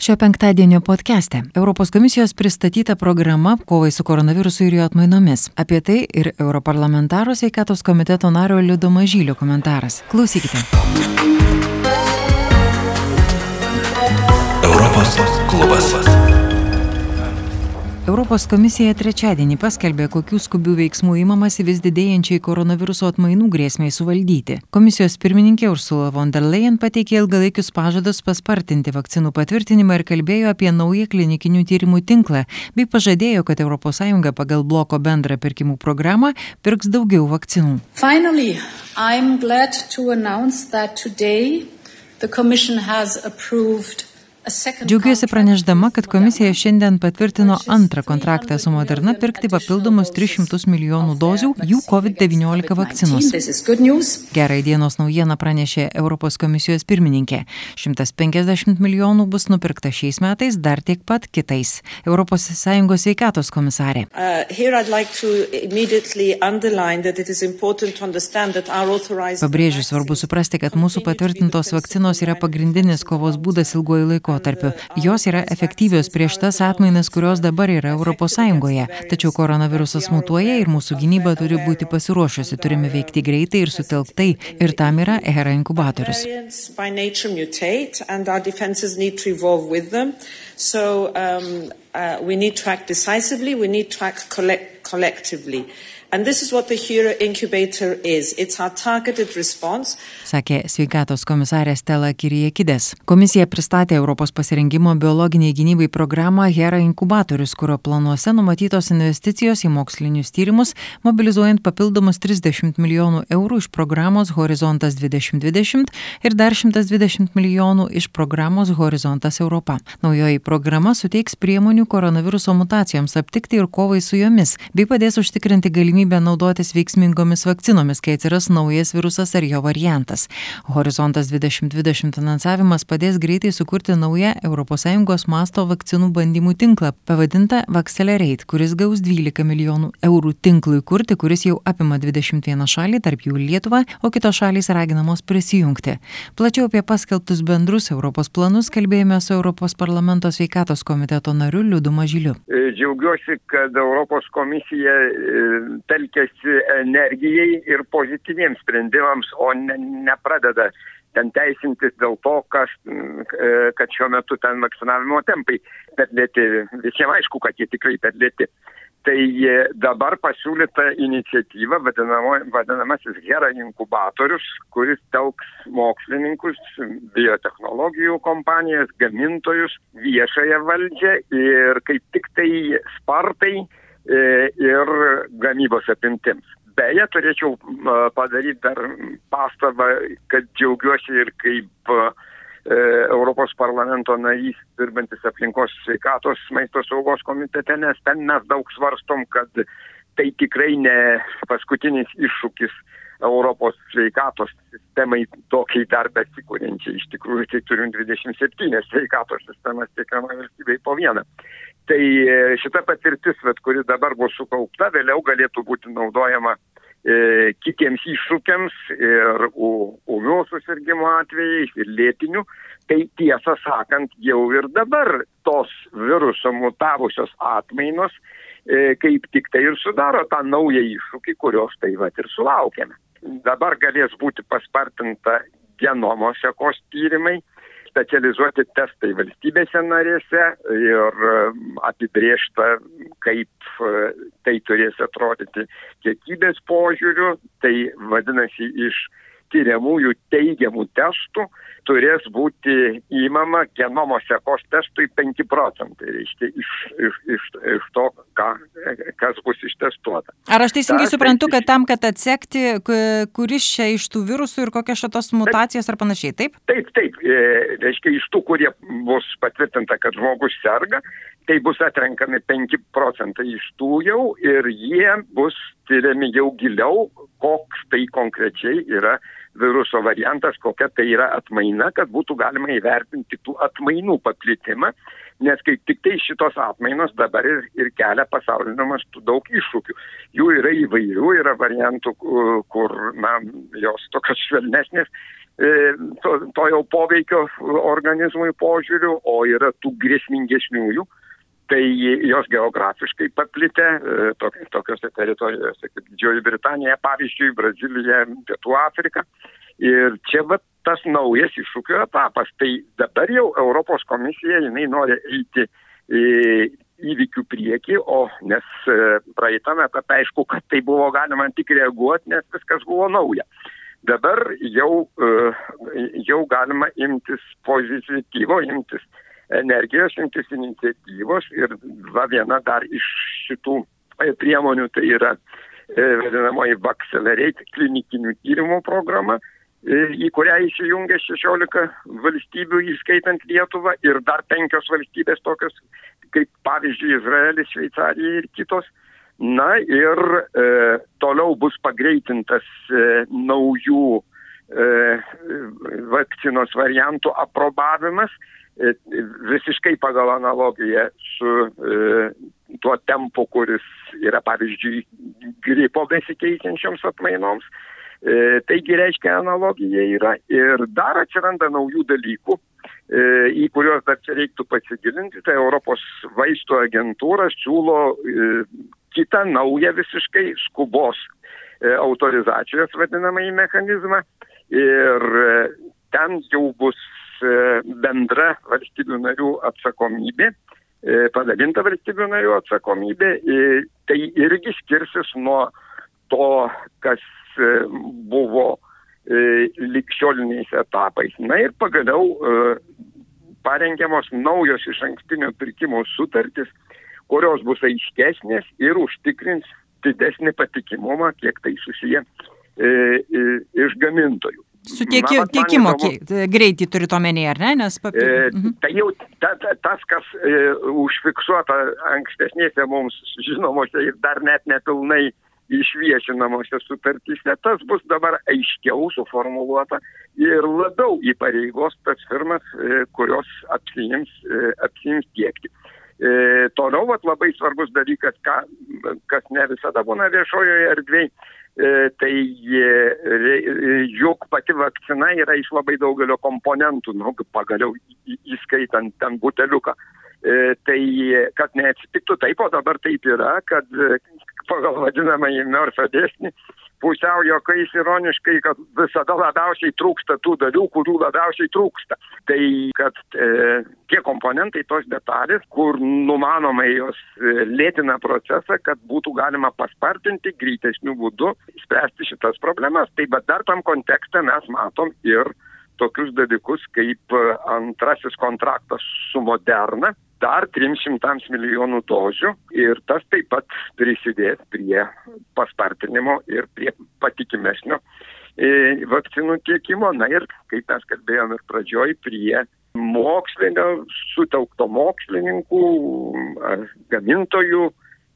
Šio penktadienio podcast'e Europos komisijos pristatyta programa kovai su koronavirusu ir jo atmainomis. Apie tai ir Europarlamentaro sveikatos komiteto nario Liudo Mažylio komentaras. Klausykite. Europos klubas. Europos komisija trečiadienį paskelbė, kokių skubių veiksmų įmamasi vis didėjančiai koronaviruso atmainų grėsmiai suvaldyti. Komisijos pirmininkė Ursula von der Leyen pateikė ilgalaikius pažadus paspartinti vakcinų patvirtinimą ir kalbėjo apie naują klinikinių tyrimų tinklą, bei pažadėjo, kad ES pagal bloko bendrą pirkimų programą pirks daugiau vakcinų. Finally, I'm glad to announce that today the Commission has approved Džiaugiuosi pranešdama, kad komisija šiandien patvirtino antrą kontraktą su Moderna pirkti papildomus 300 milijonų dozių jų COVID-19 vakcinos. Gerai dienos naujieną pranešė Europos komisijos pirmininkė. 150 milijonų bus nupirkta šiais metais, dar tiek pat kitais. Sąjungos sveikatos komisarė. Uh, Pabrėžiu svarbu suprasti, kad mūsų patvirtintos vakcinos yra pagrindinis kovos būdas ilguoju laiku laikotarpiu. Jos yra efektyvios prieš tas atmainas, kurios dabar yra ES. Tačiau koronavirusas mutuoja ir mūsų gynyba turi būti pasiruošusi. Turime veikti greitai ir sutelktai. Ir tam yra EHRA inkubatorius. So um, uh, we need to act decisively, we need to act collect collectively. And this is what the Hero Incubator is. It's our targeted response. Sakė sveikatos komisarė Stela Kiriekidės. Komisija pristatė Europos pasirengimo biologiniai gynybai programą Hera Inkubatorius, kurio planuose numatytos investicijos į mokslinius tyrimus, mobilizuojant papildomus 30 milijonų eurų iš programos Horizontas 2020 ir dar 120 milijonų iš programos Horizontas Europa. Naujoji programa suteiks priemonių koronaviruso mutacijoms aptikti ir kovai su jomis, bei padės užtikrinti galimybę galimybę naudotis veiksmingomis vakcinomis, kai atsiras naujas virusas ar jo variantas. Horizontas 2020 finansavimas padės greitai sukurti naują ES masto vakcinų bandymų tinklą, pavadintą Vaxelerate, kuris gaus 12 milijonų eurų tinklui kurti, kuris jau apima 21 šalį, tarp jų Lietuvą, o kitos šalys raginamos prisijungti. Plačiau apie paskelbtus bendrus Europos planus kalbėjome su Europos parlamento sveikatos komiteto nariu Liudu Mažyliu. Džiaugiuosi, kad Europos komisija telkiasi energijai ir pozityviems sprendimams, o ne, nepradeda ten teisintis dėl to, kas, e, kad šiuo metu ten vakcinavimo tempai per lėti. Visiems aišku, kad jie tikrai per lėti. Tai e, dabar pasiūlyta iniciatyva, vadinamasis Hera inkubatorius, kuris telks mokslininkus, biotehnologijų kompanijas, gamintojus, viešąją valdžią ir kaip tik tai spartai ir gamybos apimtims. Beje, turėčiau padaryti dar pastabą, kad džiaugiuosi ir kaip e, Europos parlamento narys dirbantis aplinkos sveikatos maisto saugos komitete, nes ten mes daug svarstom, kad tai tikrai ne paskutinis iššūkis Europos sveikatos sistemai tokiai dar besikūrinčiai. Iš tikrųjų, tai turim 27 sveikatos sistemas kiekviena valstybei po vieną. Tai e, šita patirtis, vat, kuri dabar bus sukaupta, vėliau galėtų būti naudojama e, kitiems iššūkiams ir ūmių susirgymo atvejais ir lėtinių. Tai tiesą sakant, jau ir dabar tos viruso mutavusios atmainos e, kaip tik tai ir sudaro tą naują iššūkį, kurios tai vat ir sulaukėme dabar galės būti paspartinta genomo sekos tyrimai, specializuoti testai valstybėse narėse ir um, apibriešta, kaip uh, tai turės atrodyti kiekybės požiūriu. Tai vadinasi, iš tyriamųjų teigiamų testų turės būti įmama genomo sekos testui 5 procentai, reiškia, iš, iš, iš, iš to, ką, kas bus ištestuota. Ar aš teisingai Ta, suprantu, kad tam, kad atsekti, kuris čia iš tų virusų ir kokios šitos mutacijos taip, ar panašiai, taip? Taip, taip, e, reiškia, iš tų, kurie bus patvirtinta, kad žmogus serga, tai bus atrenkami 5 procentai iš tų jau ir jie bus tyriami jau giliau, koks tai konkrečiai yra viruso variantas, kokia tai yra atmaina, kad būtų galima įvertinti tų atmainų paplitimą, nes kaip tik tai šitos atmainos dabar ir, ir kelia pasauliniu mastu daug iššūkių. Jų yra įvairių, yra variantų, kur, na, jos tokios švelnesnės, to, to jau poveikio organizmui požiūrių, o yra tų grėsmingesniųjų, tai jos geografiškai paplitę tokiose teritorijose kaip Didžioji Britanija, pavyzdžiui, Brazilija, Pietų Afrika. Ir čia va tas naujas iššūkio etapas. Tai dabar jau Europos komisija, jinai nori eiti įvykių priekį, o nes e, praeitame etape aišku, kad tai buvo galima tik reaguoti, nes viskas buvo nauja. Dabar jau, e, jau galima imtis pozityvo, imtis energijos, imtis iniciatyvos ir va viena dar iš šitų e, priemonių tai yra vadinamoji Vaxelerate klinikinių tyrimų programa, į kurią įsijungia 16 valstybių, įskaitant Lietuvą ir dar penkios valstybės tokios kaip pavyzdžiui Izraelis, Šveicarija ir kitos. Na ir e, toliau bus pagreitintas e, naujų e, vakcinos variantų aprobavimas, e, visiškai pagal analogiją su e, tuo tempu, kuris yra pavyzdžiui gripo besikeičiančioms atmainoms. E, taigi reiškia analogija yra ir dar atsiranda naujų dalykų, e, į kuriuos dar čia reiktų pasigilinti. Tai Europos vaistų agentūra siūlo e, kitą naują visiškai skubos e, autorizacijos vadinamąjį mechanizmą ir e, ten jau bus e, bendra valstybių narių atsakomybė e, padalinta valstybių narių atsakomybė, tai irgi skirsis nuo to, kas E, buvo e, likščioliniais etapais. Na ir pagaliau e, parengiamos naujos iš ankstinio pirkimo sutartis, kurios bus aiškesnės ir užtikrins didesnį patikimumą, kiek tai susiję iš gamintojų. Su tieki, tiekimo įdomu, greitį turite omenyje, ar ne? Nes papil... e, mhm. Tai jau ta, ta, tas, kas e, užfiksuota ankstesnėse mums žinomose ir dar net nepilnai išviešinamose sutartyse, tas bus dabar aiškiau suformuoluota ir labiau įpareigos tas firmas, e, kurios apsijims, e, apsijims tiekti. E, toliau vat, labai svarbus dalykas, ką, kas ne visada būna viešojoje erdvėje, tai e, juk pati vakcina yra iš labai daugelio komponentų, nu, pagaliau įskaitant ten buteliuką. E, tai kad neatsitiktų taip, o dabar taip yra, kad pagal vadinamąjį Murphy dėsnį, pusiau jokais ironiškai, kad visada labiausiai trūksta tų dalių, kurių labiausiai trūksta. Tai kad e, tie komponentai, tos detalės, kur numanomai jos e, lėtina procesą, kad būtų galima paspartinti greitesnių būdų, spręsti šitas problemas. Tai bet dar tam kontekste mes matom ir tokius dalykus kaip e, antrasis kontraktas su Moderna, dar 300 milijonų dozių ir tas taip pat prisidės prie paspartinimo ir prie patikimesnio e, vakcinų tiekimo. Na ir, kaip mes kalbėjome ir pradžioj, prie mokslinio, sutelkto mokslininkų, gamintojų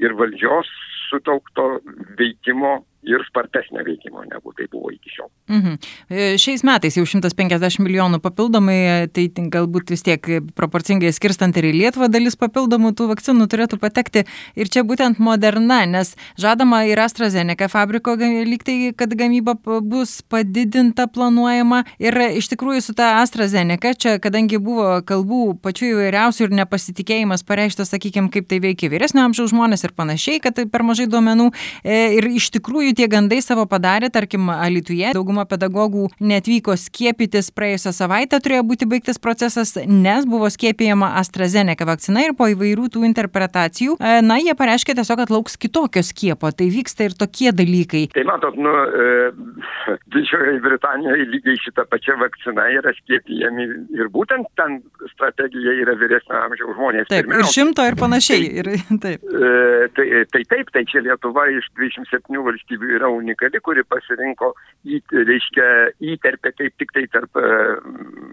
ir valdžios sutelkto veikimo ir spartesnio veikimo, negu tai buvo iki šiol. Mhm. E, šiais metais jau 150 milijonų papildomai, e, tai galbūt vis tiek proporcingai skirstant ir į Lietuvą dalis papildomų tų vakcinų turėtų patekti. Ir čia būtent moderna, nes žadama ir AstraZeneca fabriko lygtai, kad gamyba bus padidinta planuojama. Ir iš tikrųjų su ta AstraZeneca, čia kadangi buvo kalbų pačių įvairiausių ir nepasitikėjimas pareikštas, sakykime, kaip tai veikia vyresnio amžiaus žmonės ir panašiai, kad tai per mažai duomenų. E, ir iš tikrųjų tie gandai savo padarė, tarkim, Alituje dauguma pedagogų netvyko skiepytis praėjusią savaitę, turėjo būti baigtas procesas, nes buvo skiepijama AstraZeneca vakcina ir po įvairių tų interpretacijų, e, na, jie pareiškė tiesiog, kad lauks kitokio skiepo, tai vyksta ir tokie dalykai. Tai matot, nu, e, Didžiojoje Britanijoje lygiai šitą pačią vakciną yra skiepijami ir būtent ten strategija yra vyresnio amžiaus žmonės. Taip, Pirmiausia. ir šimto ir panašiai. Ir, taip. E, tai, tai taip, tai čia Lietuva iš 27 valstybių yra unikali, kuri pasirinko, į, reiškia, įterpė kaip tik tai tarp e,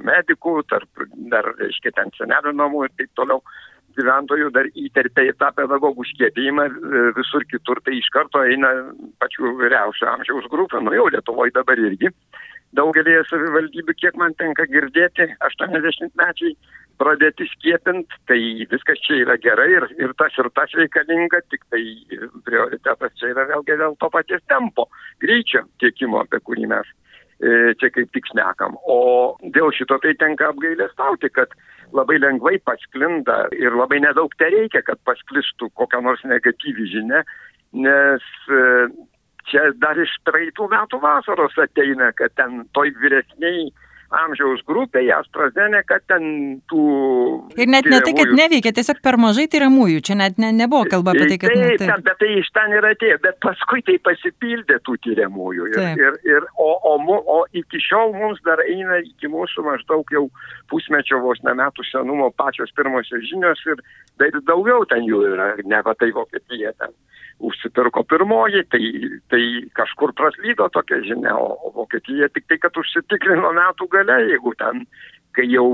medikų, tarp dar, reiškia, ten senelių namų ir taip toliau gyventojų dar įterpė į tą pedagogų skiepijimą, e, visur kitur tai iš karto eina pačių vyriausio amžiaus grupė, nu jau Lietuvoje dabar irgi. Daugelėje savivaldybių, kiek man tenka girdėti, 80 mečiai pradėti skiepint, tai viskas čia yra gerai ir, ir tas ir tas reikalinga, tik tai prioritetas čia yra vėlgi dėl to paties tempo, greičio tiekimo, apie kurį mes čia kaip tik šnekam. O dėl šito tai tenka apgailestauti, kad labai lengvai pasklinda ir labai nedaug te reikia, kad pasklistų kokią nors negatyvi žinia, nes čia dar iš praeitų metų vasaros ateina, kad ten toj vyresniai amžiaus grupėje AstraZeneca ten tų... Ir net ne tai, kad neveikia, tiesiog per mažai tyriamųjų, čia net ne, nebuvo kalba apie tai, kad... Taip, tai... bet tai iš ten ir atėjo, bet paskui tai pasipildė tų tyriamųjų. Ir, taip. ir, ir, o, o, o iki šiol mums dar eina iki mūsų maždaug jau pusmečio vos ne metų senumo pačios pirmosios žinios ir dar daugiau ten jų yra, ne va tai Vokietija ten užsipirko pirmoji, tai, tai kažkur praslydo tokia žinia, o, Vokietija tik tai, kad užsitikrino metų gale, jeigu ten, kai jau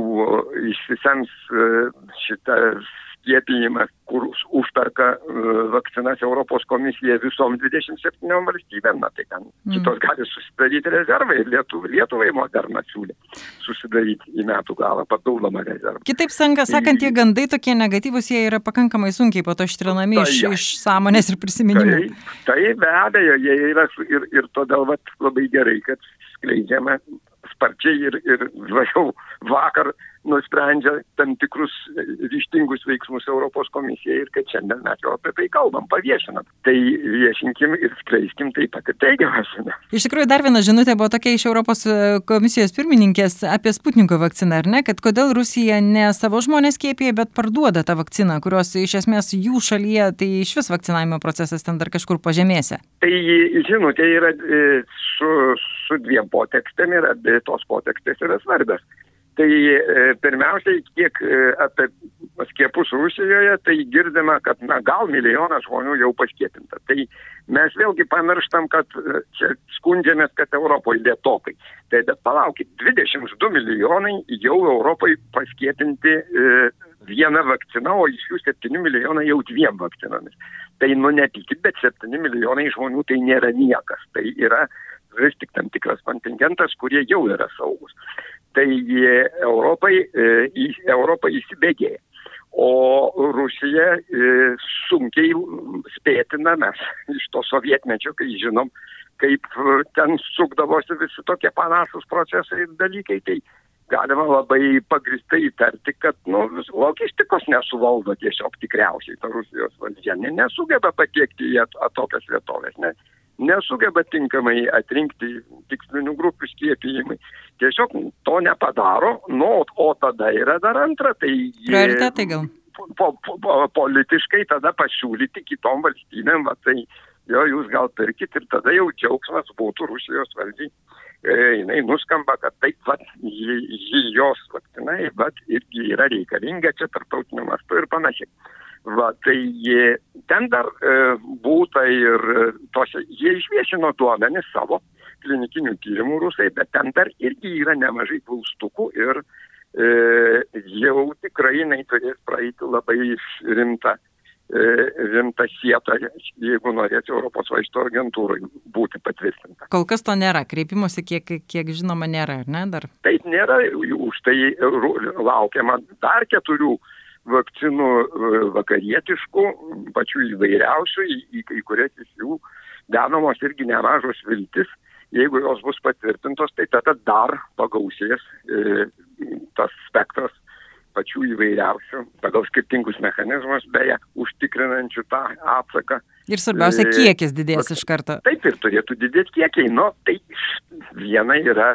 išsisems e, šitas skiepinimas, kur užperka e, vakcinas Europos komisija visom 27 valstybėm, na tai ten mm. kitos gali susidaryti rezervą ir Lietuvai, Lietuvai moderna siūlė susidaryti į metų galą papildomą rezervą. Kitaip sanka, sakant, tie gandai tokie negatyvus, jie yra pakankamai sunkiai po to ištrinami tai, iš, iš sąmonės ir prisiminimų. Tai, tai be abejo, jie yra ir, ir todėl vat, labai gerai, kad skleidžiama sparčiai ir, ir jau vakar nusprendžia tam tikrus ryštingus veiksmus Europos komisija ir kad šiandien mes jau apie tai kalbam, paviešinam. Tai viešinkim ir skleiskim taip pat ir teigiamą žinią. Iš tikrųjų, dar viena žinutė buvo tokia iš Europos e, komisijos pirmininkės apie Sputniko vakciną, ar ne, kad kodėl Rusija ne savo žmonės skiepija, bet parduoda tą vakciną, kurios iš esmės jų šalyje tai iš vis vakcinavimo procesas ten dar kažkur pažemėse. Tai žinutė yra e, su, su dviem potekstėm ir abi tos potekstės yra svarbios. Tai e, pirmiausiai, kiek e, apie skiepus Rusijoje, tai girdime, kad na, gal milijonas žmonių jau paskiepinta. Tai mes vėlgi pamirštam, kad e, čia skundžiamės, kad Europoje lietokai. Tai bet palaukit, 22 milijonai jau Europoje paskiepinti vieną vakciną, o iš jų 7 milijonai jau dviem vakcinomis. Tai nu nepykit, bet 7 milijonai žmonių tai nėra niekas. Tai yra vis tik tam tikras kontingentas, kurie jau yra saugus tai Europai, e, Europa įsibėgėja. O Rusija e, sunkiai spėtina mes iš to sovietmečio, kai žinom, kaip ten sukdavosi visi tokie panašus procesai ir dalykai, tai galima labai pagristai įtarti, kad nu, logistikos nesuvaldo tiesiog tikriausiai ta Rusijos valdžia, nesugeba patiekti į tokias vietovės. Ne, nesugeba tinkamai atrinkti tikslinių grupių skiepijimai. Tiesiog to nepadaro, nu, o tada yra dar antra. Tai Prioritetai gal. Po, po, po, politiškai tada pasiūlyti kitom valstybėm, va, tai jo jūs gal pirkit ir tada jau džiaugsmas būtų Rusijos valdžiai. E, jinai nuskamba, kad taip, va, ji, ji jos vakcinai, bet irgi yra reikalinga čia tarptautiniu mastu ir panašiai. Va, tai ten dar e, būta ir e, tos, jie išviešino duomenis savo klinikinių tyrimų rusai, bet ten dar irgi yra nemažai klaustukų ir e, jau tikrai jinai turės praeiti labai rimtą, e, rimtą sietą, jeigu norėtų Europos vaisto agentūrai būti patvirtinta. Kol kas to nėra, kreipimuose kiek, kiek žinoma nėra, ar ne dar? Taip nėra, už tai laukiama dar keturių vakcinų e, vakarietiškų, pačių įvairiausių, į, kai kurias iš jų dedamos irgi nemažos viltis. Jeigu jos bus patvirtintos, tai tada dar pagausės e, tas spektras pačių įvairiausių, pagal skirtingus mechanizmus, beje, užtikrinančių tą atsaką. Ir svarbiausia, e, kiekis didės iš karto. Taip ir turėtų didėti kiekiai. Nu, tai viena yra,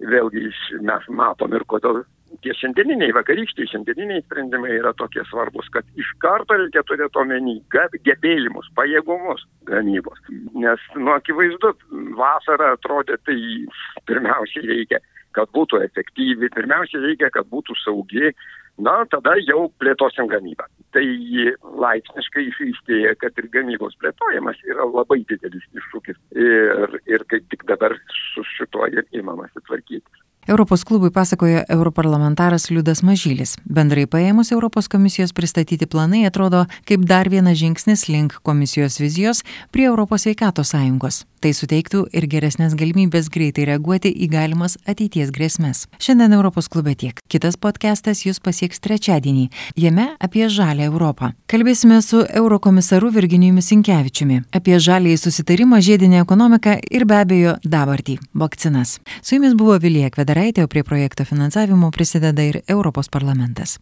vėlgi mes matom ir kodėl tie šiandieniniai, vakarykščiai šiandieniniai sprendimai yra tokie svarbus, kad iš karto reikia turėti omeny gebėjimus, pajėgumus gamybos. Nes, nu, akivaizdu, vasara atrodė, tai pirmiausiai reikia, kad būtų efektyvi, pirmiausiai reikia, kad būtų saugi, na, tada jau plėtosim gamybą. Tai laipsniškai išaiškėja, kad ir gamybos plėtojimas yra labai didelis iššūkis ir, ir kaip tik dabar su šituo ir įmamasi tvarkyti. Europos klubui pasakojo europarlamentaras Liudas Mažylis. Bendrai paėmus Europos komisijos pristatyti planai atrodo kaip dar vienas žingsnis link komisijos vizijos prie Europos sveikatos sąjungos. Tai suteiktų ir geresnės galimybės greitai reaguoti į galimas ateities grėsmės. Šiandien Europos klube tiek. Kitas podcastas jūs pasieks trečiadienį. Jame apie žalę Europą. Kalbėsime su eurokomisaru Virginijumi Sinkevičiumi apie žalį susitarimą, žiedinę ekonomiką ir be abejo dabartį - vakcinas. Su jumis buvo Vilija Kvedaraitė, o prie projekto finansavimo prisideda ir Europos parlamentas.